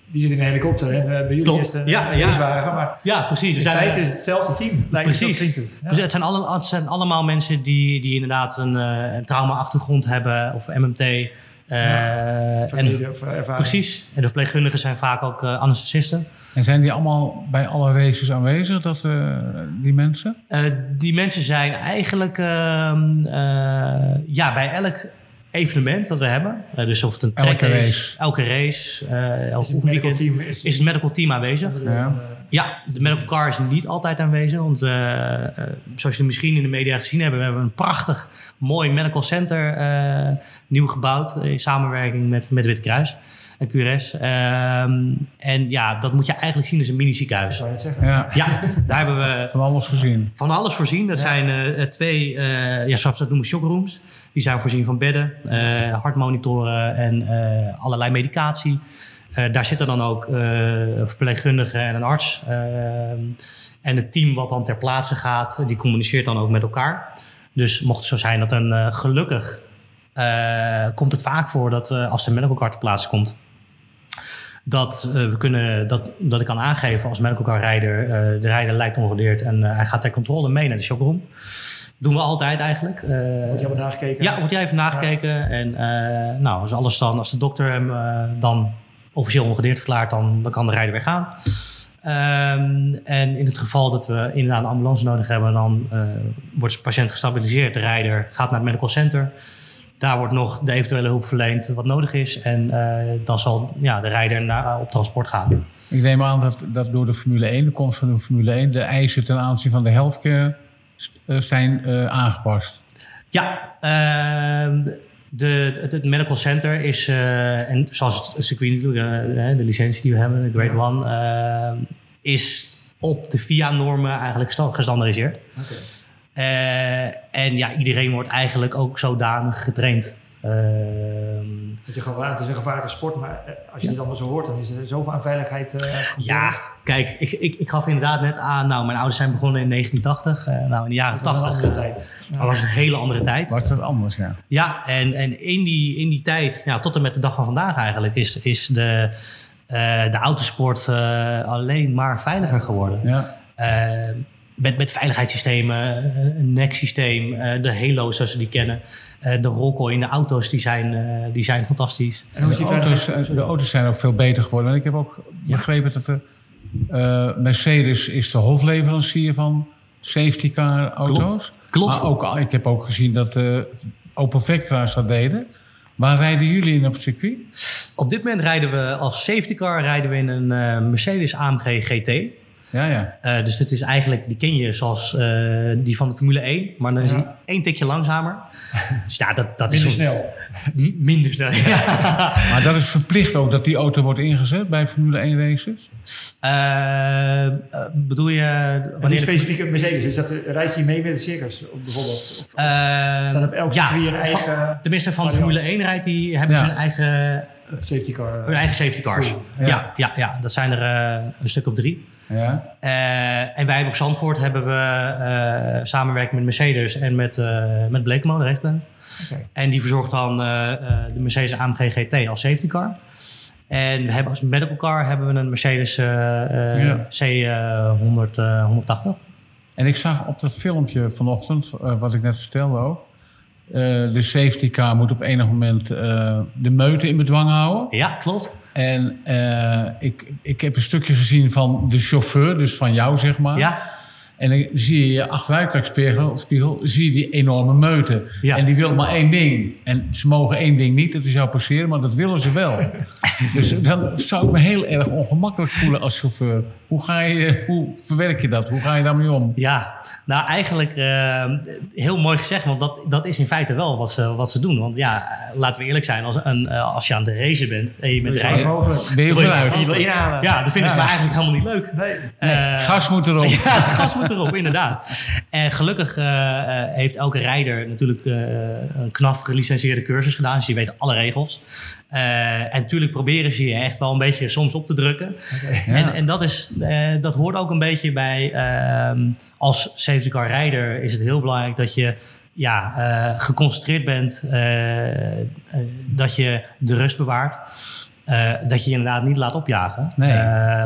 [SPEAKER 4] die zit in een helikopter en bij jullie
[SPEAKER 5] Klopt.
[SPEAKER 4] is het
[SPEAKER 5] Ja, ja.
[SPEAKER 4] Maar
[SPEAKER 5] Ja, precies. We
[SPEAKER 4] in
[SPEAKER 5] zijn,
[SPEAKER 4] is het hetzelfde team. Lijkt het,
[SPEAKER 5] Precies.
[SPEAKER 4] het. Ja.
[SPEAKER 5] Dus het, zijn alle, het zijn allemaal mensen die, die inderdaad een, een trauma-achtergrond hebben of MMT. Eh, en,
[SPEAKER 4] of ervaring.
[SPEAKER 5] precies. En de verpleegkundigen zijn vaak ook eh, anesthesisten.
[SPEAKER 1] En zijn die allemaal bij alle races aanwezig, dat, eh, die mensen?
[SPEAKER 5] Eh, die mensen zijn eigenlijk ehm, eh, ja, bij elk evenement dat we hebben. eh, dus of het een
[SPEAKER 1] Elke
[SPEAKER 5] track is,
[SPEAKER 1] race.
[SPEAKER 5] elke race, eh elk
[SPEAKER 4] Is het medical
[SPEAKER 5] weekend,
[SPEAKER 4] team is,
[SPEAKER 5] is het medical team aanwezig.
[SPEAKER 1] Ja.
[SPEAKER 5] Ja, de medical car is niet altijd aanwezig. Want eh, zoals jullie misschien in de media gezien hebben, we hebben een prachtig mooi medical center eh, nieuw gebouwd in samenwerking met, met Witte Kruis en QRS. Ehm, en ja, dat moet je eigenlijk zien als een mini ziekenhuis.
[SPEAKER 4] zou het zeggen.
[SPEAKER 1] Ja,
[SPEAKER 5] Ja, daar hebben we
[SPEAKER 1] van alles voorzien.
[SPEAKER 5] van alles voorzien. Dat
[SPEAKER 4] Ja.
[SPEAKER 5] zijn eh, twee, eh, ja, zoals we dat noemen, shockrooms. Die zijn voorzien van bedden, eh, hartmonitoren en eh, allerlei medicatie. Eh, daar zitten dan ook eh, verpleegkundigen en een arts. Eh, en het team wat dan ter plaatse gaat, die communiceert dan ook met elkaar. Dus mocht het zo zijn dat een eh, gelukkig eh, komt het vaak voor dat eh, als de medical car ter plaatse komt, dat, eh, we kunnen, dat, dat ik kan aangeven als medical car rijder, eh, de rijder lijkt ongedeerd en eh, hij gaat ter controle mee naar de shockroom. Doen we altijd eigenlijk.
[SPEAKER 4] Wordt je allemaal nagekeken?
[SPEAKER 5] ja, wordt jij even nagekeken. En eh, nou, als alles dan, als de dokter hem dan officieel ongedeerd verklaart, dan, dan kan de rijder weer gaan. Ehm, en in het geval dat we inderdaad een ambulance nodig hebben, dan wordt de patiënt gestabiliseerd. De rijder gaat naar het medical center. Daar wordt nog de eventuele hulp verleend wat nodig is. En eh, dan zal ja, de rijder naar, op transport gaan.
[SPEAKER 1] Ik neem aan dat, dat door de Formule 1, de komst van de Formule 1, de eisen ten aanzien van de healthcare eh, zijn eh, aangepast.
[SPEAKER 5] Ja, ehm, de, het, het medical center is, eh, en zoals het circuit eh, de licentie die we hebben, de Grade One, eh, is op de FIA-normen eigenlijk sta- gestandardiseerd. Eh, en ja, iedereen wordt eigenlijk ook zodanig getraind. Ehm,
[SPEAKER 4] Dat je gewoon, het is een gevaarlijke sport, maar eh, als je
[SPEAKER 5] Ja.
[SPEAKER 4] dit allemaal zo hoort, dan is er zoveel aan veiligheid eh,
[SPEAKER 5] ja, kijk, ik, ik, ik gaf inderdaad net aan, nou, mijn ouders zijn begonnen in 1980. eh, nou, in de jaren
[SPEAKER 4] Dat was een
[SPEAKER 5] 80
[SPEAKER 4] andere
[SPEAKER 5] eh,
[SPEAKER 4] tijd.
[SPEAKER 5] Dat was een hele andere tijd.
[SPEAKER 1] Was dat anders, ja.
[SPEAKER 5] Ja, en, en in, die, in die tijd, ja, tot en met de dag van vandaag eigenlijk, is, is de, eh, de autosport eh, alleen maar veiliger geworden.
[SPEAKER 1] ja.
[SPEAKER 5] Met, met veiligheidssystemen, eh, een NEC-systeem, eh, de Halo's zoals we die kennen. eh, de Rocco in de auto's, die zijn, eh, die zijn fantastisch.
[SPEAKER 4] En hoe is
[SPEAKER 1] De
[SPEAKER 4] die
[SPEAKER 1] auto's, de auto's zijn ook veel beter geworden. En ik heb ook begrepen dat de eh, Mercedes is de hofleverancier van safety car auto's.
[SPEAKER 5] Klopt. Klopt.
[SPEAKER 1] Maar ook, al- ik heb ook gezien dat de Opel Vectra's dat deden. Waar rijden jullie in op het circuit?
[SPEAKER 5] Op dit moment rijden we als safety car rijden we in een eh, Mercedes AMG GT.
[SPEAKER 1] Ja, ja.
[SPEAKER 5] Eh, dus dit is eigenlijk, die ken je zoals eh, die van de Formule 1, maar dan is
[SPEAKER 4] Ja.
[SPEAKER 5] die één tikje langzamer. dus ja, dat, dat
[SPEAKER 4] Minder
[SPEAKER 5] is
[SPEAKER 4] snel.
[SPEAKER 5] Minder snel. Ja.
[SPEAKER 1] Maar dat is verplicht ook dat die auto wordt ingezet bij Formule 1 races?
[SPEAKER 5] Eh, bedoel je
[SPEAKER 4] En die
[SPEAKER 5] wanneer? de-
[SPEAKER 4] specifieke Mercedes, is dat, reist die mee met het circus bijvoorbeeld? Of,
[SPEAKER 5] Eh,
[SPEAKER 4] staat op elk
[SPEAKER 5] ja,
[SPEAKER 4] circuit een
[SPEAKER 5] van-
[SPEAKER 4] eigen
[SPEAKER 5] tenminste van de? Formule 1 rijdt, die hebben
[SPEAKER 1] Ja.
[SPEAKER 5] zijn eigen,
[SPEAKER 4] safety car?
[SPEAKER 5] hun eigen safety cars.
[SPEAKER 4] Cool.
[SPEAKER 1] Ja.
[SPEAKER 5] Ja. Ja, ja, dat zijn er een stuk of drie.
[SPEAKER 1] Ja.
[SPEAKER 5] Eh, en wij hebben op Zandvoort hebben we eh samenwerking met Mercedes en met, eh met de rechtsplant.
[SPEAKER 4] Oké.
[SPEAKER 5] En die verzorgt dan de Mercedes AMG GT als safety car. En we hebben als medical car hebben we een Mercedes eh, eh,
[SPEAKER 1] Ja.
[SPEAKER 5] C100, eh, 180.
[SPEAKER 1] En ik zag op dat filmpje vanochtend, wat ik net vertelde ook... de safety car moet op enig moment de meute in bedwang houden.
[SPEAKER 5] Ja, klopt.
[SPEAKER 1] En eh, ik, ik heb een stukje gezien van de chauffeur, dus van jou zeg maar.
[SPEAKER 5] Ja,
[SPEAKER 1] En dan zie je je achteruitkijkspiegel, spiegel, zie je die enorme meute.
[SPEAKER 5] Ja.
[SPEAKER 1] En die wil maar één ding. En ze mogen één ding niet, dat is jou passeren, maar dat willen ze wel. dus dan zou ik me heel erg ongemakkelijk voelen als chauffeur. Hoe, ga je, hoe verwerk je dat? Hoe ga je daarmee om?
[SPEAKER 5] Ja, nou eigenlijk eh, heel mooi gezegd, want dat, dat is in feite wel wat ze, wat ze doen. Want ja, laten we eerlijk zijn, als, een, eh, als je aan het racen bent en je bent rijden,
[SPEAKER 4] mogelijk.
[SPEAKER 1] Ben je
[SPEAKER 5] Wil je-
[SPEAKER 4] je inhalen.
[SPEAKER 5] ja, dat vinden ze maar eigenlijk helemaal niet leuk.
[SPEAKER 4] Nee.
[SPEAKER 5] Eh,
[SPEAKER 1] Gas moet erop.
[SPEAKER 5] Ja, het gas moet erop, inderdaad. En gelukkig eh, eh, heeft elke rijder natuurlijk eh, een knaf gelicenseerde cursus gedaan. Dus die weten alle regels. Eh, en natuurlijk proberen ze je echt wel een beetje soms op te drukken.
[SPEAKER 1] Ja.
[SPEAKER 5] En, en dat, is, eh, dat hoort ook een beetje bij... ehm, als safety car rijder is het heel belangrijk dat je... Ja, eh, geconcentreerd bent, dat je de rust bewaart, dat je je inderdaad niet laat opjagen.
[SPEAKER 1] Nee.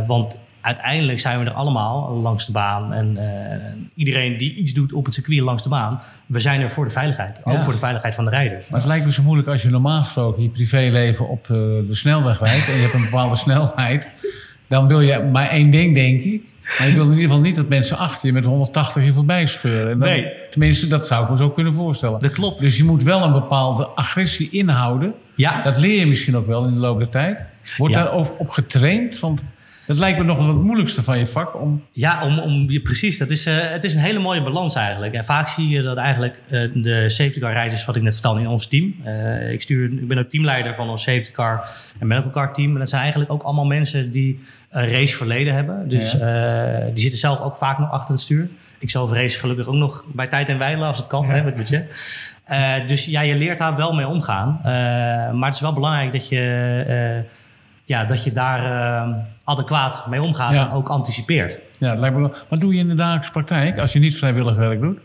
[SPEAKER 5] Want uiteindelijk zijn we er allemaal langs de baan. En eh, iedereen die iets doet op het circuit langs de baan, we zijn er voor de veiligheid. Ook
[SPEAKER 1] Ja.
[SPEAKER 5] voor de veiligheid van de rijders.
[SPEAKER 1] Maar het lijkt me zo moeilijk als je normaal gesproken je privéleven op eh, de snelweg rijdt en je hebt een bepaalde snelheid. Dan wil je maar één ding, denk ik. Maar je wil in ieder geval niet dat mensen achter je met 180 je voorbij scheuren. En dan-
[SPEAKER 5] Nee.
[SPEAKER 1] Tenminste, dat zou ik me zo kunnen voorstellen.
[SPEAKER 5] Dat klopt.
[SPEAKER 1] Dus je moet wel een bepaalde agressie inhouden.
[SPEAKER 5] Ja,
[SPEAKER 1] Dat leer je misschien ook wel in de loop der tijd. Wordt
[SPEAKER 5] Ja.
[SPEAKER 1] daar ook op getraind? Want dat lijkt me nog wel het moeilijkste van je vak. Om,
[SPEAKER 5] Ja, om, om, je- precies. Dat is, eh, het is een hele mooie balans eigenlijk. En vaak zie je dat eigenlijk eh, de safety car rijders, wat ik net vertelde, in ons team. eh, ik, stuur, ik ben ook teamleider van ons safety car en medical car team. En dat zijn eigenlijk ook allemaal mensen die een raceverleden hebben. Dus
[SPEAKER 1] Ja.
[SPEAKER 5] die zitten zelf ook vaak nog achter het stuur. Ik zelf race gelukkig ook nog bij tijd en wijlen als het kan,
[SPEAKER 4] Ja.
[SPEAKER 5] hè, met budget. Dus ja, je leert daar wel mee omgaan. Maar het is wel belangrijk dat je, ja, dat je daar eh, adequaat mee omgaat
[SPEAKER 1] Ja.
[SPEAKER 5] en ook anticipeert.
[SPEAKER 1] ja, lijkt me wel- wat doe je in de dagelijkse praktijk als je niet vrijwillig werk doet?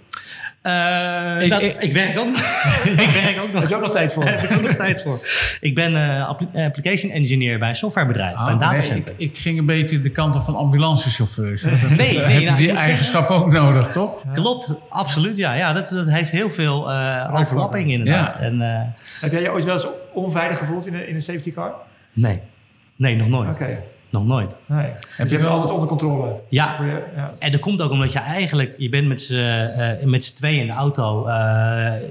[SPEAKER 5] Eh,
[SPEAKER 1] Ik-
[SPEAKER 5] dat-
[SPEAKER 1] ik-
[SPEAKER 5] ik, werk ook nog. ik werk ook nog.
[SPEAKER 4] Heb je ook nog tijd voor?
[SPEAKER 5] Daar heb ik ook nog tijd voor. Ik ben eh, appli- application engineer bij een softwarebedrijf, bij een
[SPEAKER 1] Ah, nee,
[SPEAKER 5] datacenter.
[SPEAKER 1] ik, ik ging een beetje de kant op van ambulancechauffeurs. Dat-
[SPEAKER 5] Nee,
[SPEAKER 1] heb
[SPEAKER 5] nee,
[SPEAKER 1] je
[SPEAKER 5] nou,
[SPEAKER 1] die eigenschap ook nodig, toch?
[SPEAKER 5] Klopt, absoluut. Ja, ja dat, dat heeft heel veel eh overlapping inderdaad.
[SPEAKER 1] Ja.
[SPEAKER 5] En, eh,
[SPEAKER 4] Heb jij je ooit wel eens onveilig gevoeld in een, in een safety car?
[SPEAKER 5] nee. Nee, nog nooit.
[SPEAKER 4] Oké.
[SPEAKER 5] Nog nooit.
[SPEAKER 4] Nee.
[SPEAKER 1] je
[SPEAKER 4] Dus je hebt het
[SPEAKER 1] wel-
[SPEAKER 4] altijd onder controle.
[SPEAKER 5] Ja,
[SPEAKER 4] Voor je, ja.
[SPEAKER 5] En dat komt ook omdat je eigenlijk, je bent met z'n eh, met z'n tweeën in de auto. eh,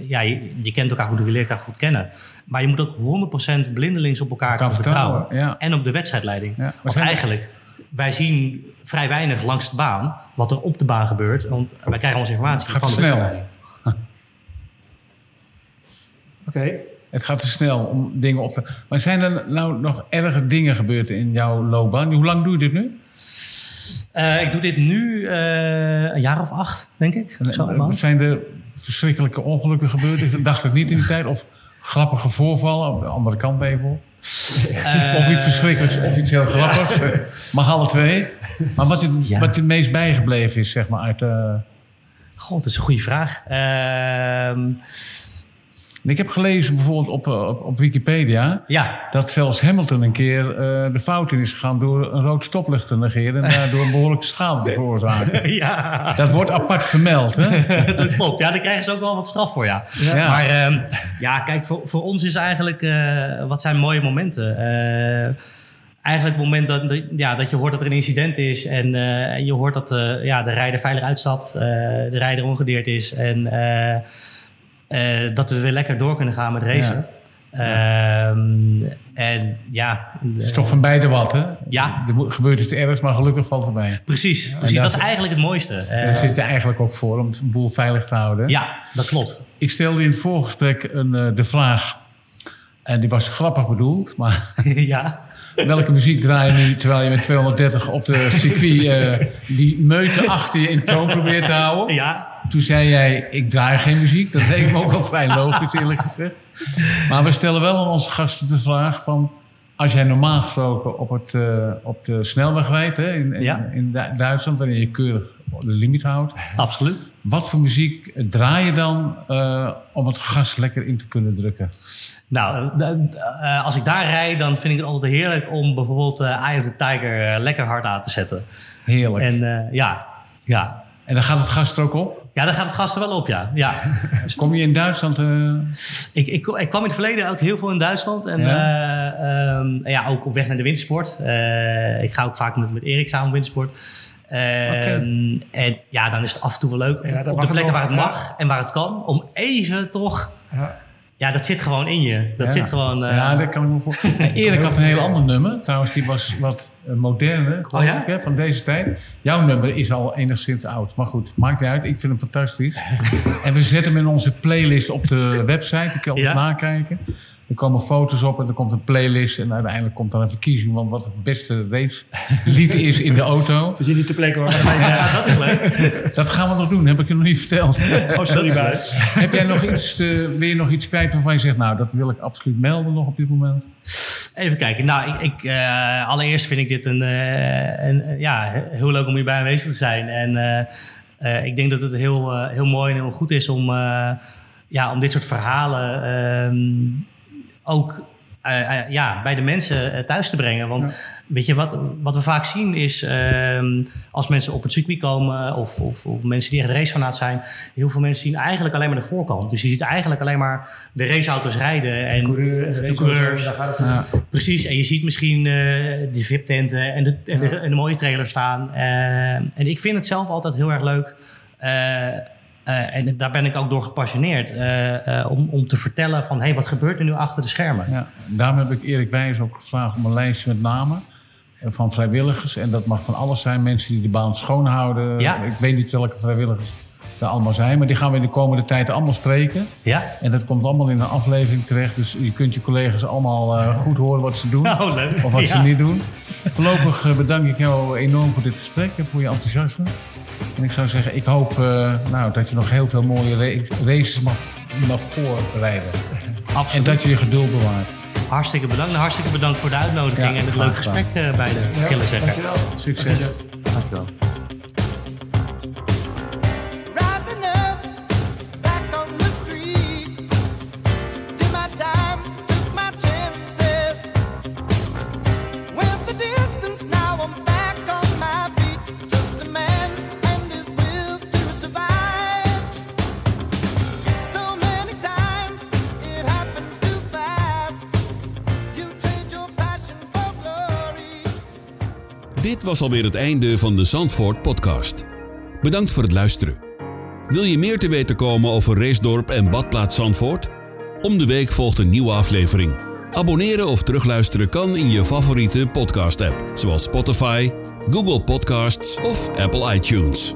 [SPEAKER 5] ja, je, je kent elkaar goed, je leert elkaar goed kennen. Maar je moet ook 100% blindelings op elkaar kunnen vertrouwen.
[SPEAKER 1] vertrouwen, ja.
[SPEAKER 5] En op de wedstrijdleiding.
[SPEAKER 1] Ja,
[SPEAKER 5] Want eigenlijk, wij zien vrij weinig langs de baan wat er op de baan gebeurt. Want wij krijgen onze informatie van de
[SPEAKER 1] snel.
[SPEAKER 5] wedstrijdleiding.
[SPEAKER 4] Oké.
[SPEAKER 1] Het gaat te snel om dingen op te... Maar zijn er nou nog erge dingen gebeurd in jouw loopbaan? Hoe lang doe je dit nu?
[SPEAKER 5] Eh, ik doe dit nu eh, een jaar of acht, denk ik. Zo, man.
[SPEAKER 1] zijn er verschrikkelijke ongelukken gebeurd? Ik dacht het niet in die tijd. Of grappige voorvallen? Op de andere kant even. of iets verschrikkelijks of iets heel grappigs. Mag alle twee. Maar wat het,
[SPEAKER 5] Ja.
[SPEAKER 1] wat het meest bijgebleven is, zeg maar, uit... eh,
[SPEAKER 5] God, dat is een goede vraag. Ehm,
[SPEAKER 1] ik heb gelezen bijvoorbeeld op, eh, op, op Wikipedia...
[SPEAKER 5] ja,
[SPEAKER 1] dat zelfs Hamilton een keer eh, de fout in is gegaan... door een rood stoplicht te negeren... en daardoor een behoorlijke schade te veroorzaken.
[SPEAKER 5] ja.
[SPEAKER 1] Dat wordt apart vermeld, hè?
[SPEAKER 5] dat klopt. Ja, daar krijgen ze ook wel wat straf voor, ja.
[SPEAKER 1] Ja.
[SPEAKER 5] Maar ehm, ja, kijk, voor, voor ons is eigenlijk... eh, wat zijn mooie momenten? Eigenlijk het moment dat, ja, dat je hoort dat er een incident is... en en je hoort dat ja, de rijder veilig uitstapt... de rijder ongedeerd is... en eh, eh, dat we weer lekker door kunnen gaan met racen. Ehm, en ja...
[SPEAKER 1] Het is toch van beide wat, hè?
[SPEAKER 5] Ja.
[SPEAKER 1] Er gebeurt iets ergs, maar gelukkig valt het mee.
[SPEAKER 5] Precies, precies.
[SPEAKER 1] dat
[SPEAKER 5] dat
[SPEAKER 1] is-
[SPEAKER 5] eigenlijk het mooiste. Eh,
[SPEAKER 1] Daar zit je eigenlijk ook voor, om het boel veilig te houden.
[SPEAKER 5] ja, dat klopt.
[SPEAKER 1] Ik stelde in het voorgesprek een, eh, de vraag... en die was grappig bedoeld, maar...
[SPEAKER 5] ja.
[SPEAKER 1] Welke muziek draai je nu terwijl je met 230 op de circuit eh, die meute achter je in toon probeert te houden?
[SPEAKER 5] Ja,
[SPEAKER 1] Toen zei jij, ik draai geen muziek. Dat leek me ook wel vrij logisch, eerlijk gezegd. Maar we stellen wel aan onze gasten de vraag van... Als jij normaal gesproken op, het, eh, op de snelweg rijdt hè, in, in,
[SPEAKER 5] Ja.
[SPEAKER 1] in Du- Duitsland... wanneer je keurig de limiet houdt...
[SPEAKER 5] absoluut.
[SPEAKER 1] wat voor muziek draai je dan eh, om het gas lekker in te kunnen drukken?
[SPEAKER 5] Nou, eh, als ik daar rijd, dan vind ik het altijd heerlijk om bijvoorbeeld Eye of the Tiger lekker hard aan te zetten.
[SPEAKER 1] Heerlijk. En,
[SPEAKER 5] En ja, ja.
[SPEAKER 1] dan gaat het gas er ook op?
[SPEAKER 5] Ja, daar gaat het gas er wel op, ja. ja.
[SPEAKER 1] Kom je in Duitsland... eh,
[SPEAKER 5] ik, ik, ik kwam in het verleden ook heel veel in Duitsland. En
[SPEAKER 1] Ja?
[SPEAKER 5] ja, ja ook op weg naar de wintersport. Eh, ik ga ook vaak met, met Erik samen op wintersport. Ehm, En ja, dan is het af en toe wel leuk
[SPEAKER 4] Ja,
[SPEAKER 5] op de plekken waar het mag en waar het kan, om even toch.
[SPEAKER 4] Ja.
[SPEAKER 5] Ja, dat zit gewoon in je. Dat
[SPEAKER 1] Ja.
[SPEAKER 5] zit gewoon. eh,
[SPEAKER 1] ja, dat kan ik me voorstellen. Erik had een heel ander nummer. Trouwens, die was wat eh, moderner, geloof
[SPEAKER 5] Oh ja?
[SPEAKER 1] ik, hè, van deze tijd. Jouw nummer is al enigszins oud. Maar goed, maakt niet uit. Ik vind hem fantastisch. en we zetten hem in onze playlist op de website. Je altijd
[SPEAKER 5] Ja.
[SPEAKER 1] nakijken. Er komen foto's op en er komt een playlist. En uiteindelijk komt dan een verkiezing van wat het beste racelied is in de auto.
[SPEAKER 4] We zien niet te plekken hoor.
[SPEAKER 5] ja, dat is leuk.
[SPEAKER 1] Dat gaan we nog doen, heb ik je nog niet verteld.
[SPEAKER 4] Oh, sorry, Buis.
[SPEAKER 1] heb jij nog iets, eh, wil je nog iets kwijt waarvan je zegt... nou, dat wil ik absoluut melden nog op dit moment?
[SPEAKER 5] Even kijken. Nou, ik, ik, eh, allereerst vind ik dit een, eh, een, ja, he- heel leuk om hierbij aanwezig te zijn. En eh, eh, ik denk dat het heel, heel mooi en heel goed is om, eh, ja, om dit soort verhalen ehm, ook eh, eh, ja, bij de mensen eh, thuis te brengen. Want weet je, wat, wat we vaak zien is ehm, als mensen op het circuit komen of, of, of mensen die echt racefanaat zijn, heel veel mensen zien eigenlijk alleen maar de voorkant. Dus je ziet eigenlijk alleen maar de raceauto's rijden en
[SPEAKER 4] Coureur de
[SPEAKER 5] coureurs.
[SPEAKER 4] daar gaat het.
[SPEAKER 1] Ja.
[SPEAKER 5] Precies, en je ziet misschien eh, de VIP-tenten en de, en, de, en de mooie trailers staan. Eh, en ik vind het zelf altijd heel erg leuk. Eh, en daar ben ik ook door gepassioneerd. eh, eh, om, om te vertellen van, hé, hey, wat gebeurt er nu achter de schermen?
[SPEAKER 1] Ja, daarom heb ik Erik Wijs ook gevraagd om een lijstje met namen van vrijwilligers. En dat mag van alles zijn. Mensen die de baan schoonhouden.
[SPEAKER 5] Ja.
[SPEAKER 1] Ik weet niet welke vrijwilligers er allemaal zijn. Maar die gaan we in de komende tijd allemaal spreken.
[SPEAKER 5] Ja?
[SPEAKER 1] En dat komt allemaal in een aflevering terecht. Dus je kunt je collega's allemaal goed horen wat ze doen.
[SPEAKER 5] Oh.
[SPEAKER 1] Of wat ze niet doen. Voorlopig bedank ik jou enorm voor dit gesprek en voor je enthousiasme. En ik zou zeggen, ik hoop eh, nou, dat je nog heel veel mooie ra- races mag, mag voorbereiden. En
[SPEAKER 5] Absoluut.
[SPEAKER 1] dat je je geduld bewaart.
[SPEAKER 5] Hartstikke bedankt. En hartstikke bedankt voor de uitnodiging
[SPEAKER 1] Ja,
[SPEAKER 5] en het leuke gesprek eh, bij de Gillenzekker.
[SPEAKER 4] Dankjewel.
[SPEAKER 1] Succes.
[SPEAKER 5] Dankjewel.
[SPEAKER 2] Dit was alweer het einde van de Zandvoort podcast. Bedankt voor het luisteren. Wil je meer te weten komen over Racedorp en Badplaats Zandvoort? Om de week volgt een nieuwe aflevering. Abonneren of terugluisteren kan in je favoriete podcast-app, zoals Spotify, Google Podcasts of Apple iTunes.